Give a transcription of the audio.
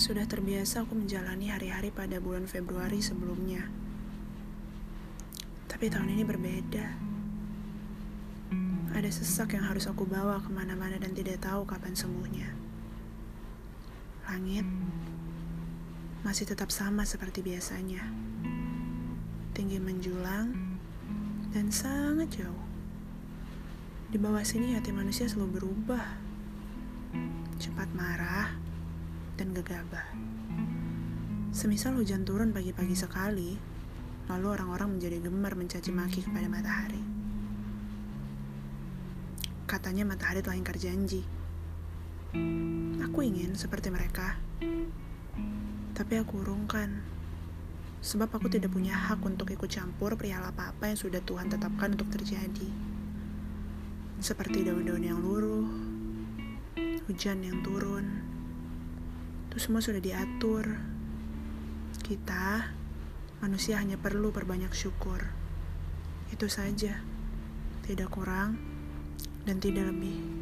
Sudah terbiasa aku menjalani hari-hari pada bulan Februari sebelumnya. Tapi tahun ini berbeda. Ada sesak yang harus aku bawa ke mana-mana dan tidak tahu kapan sembuhnya. Langit masih tetap sama seperti biasanya. Tinggi menjulang dan sangat jauh. Di bawah sini hati manusia selalu berubah. Cepat marah gegabah. Semisal hujan turun pagi-pagi sekali, lalu orang-orang menjadi gemar mencaci maki kepada matahari. Katanya matahari telah ingkar janji. Aku ingin seperti mereka. Tapi aku urungkan. Sebab aku tidak punya hak untuk ikut campur perihal apa-apa yang sudah Tuhan tetapkan untuk terjadi. Seperti daun-daun yang luruh, hujan yang turun, itu semua sudah diatur. Kita, manusia hanya perlu perbanyak syukur. Itu saja, tidak kurang dan tidak lebih.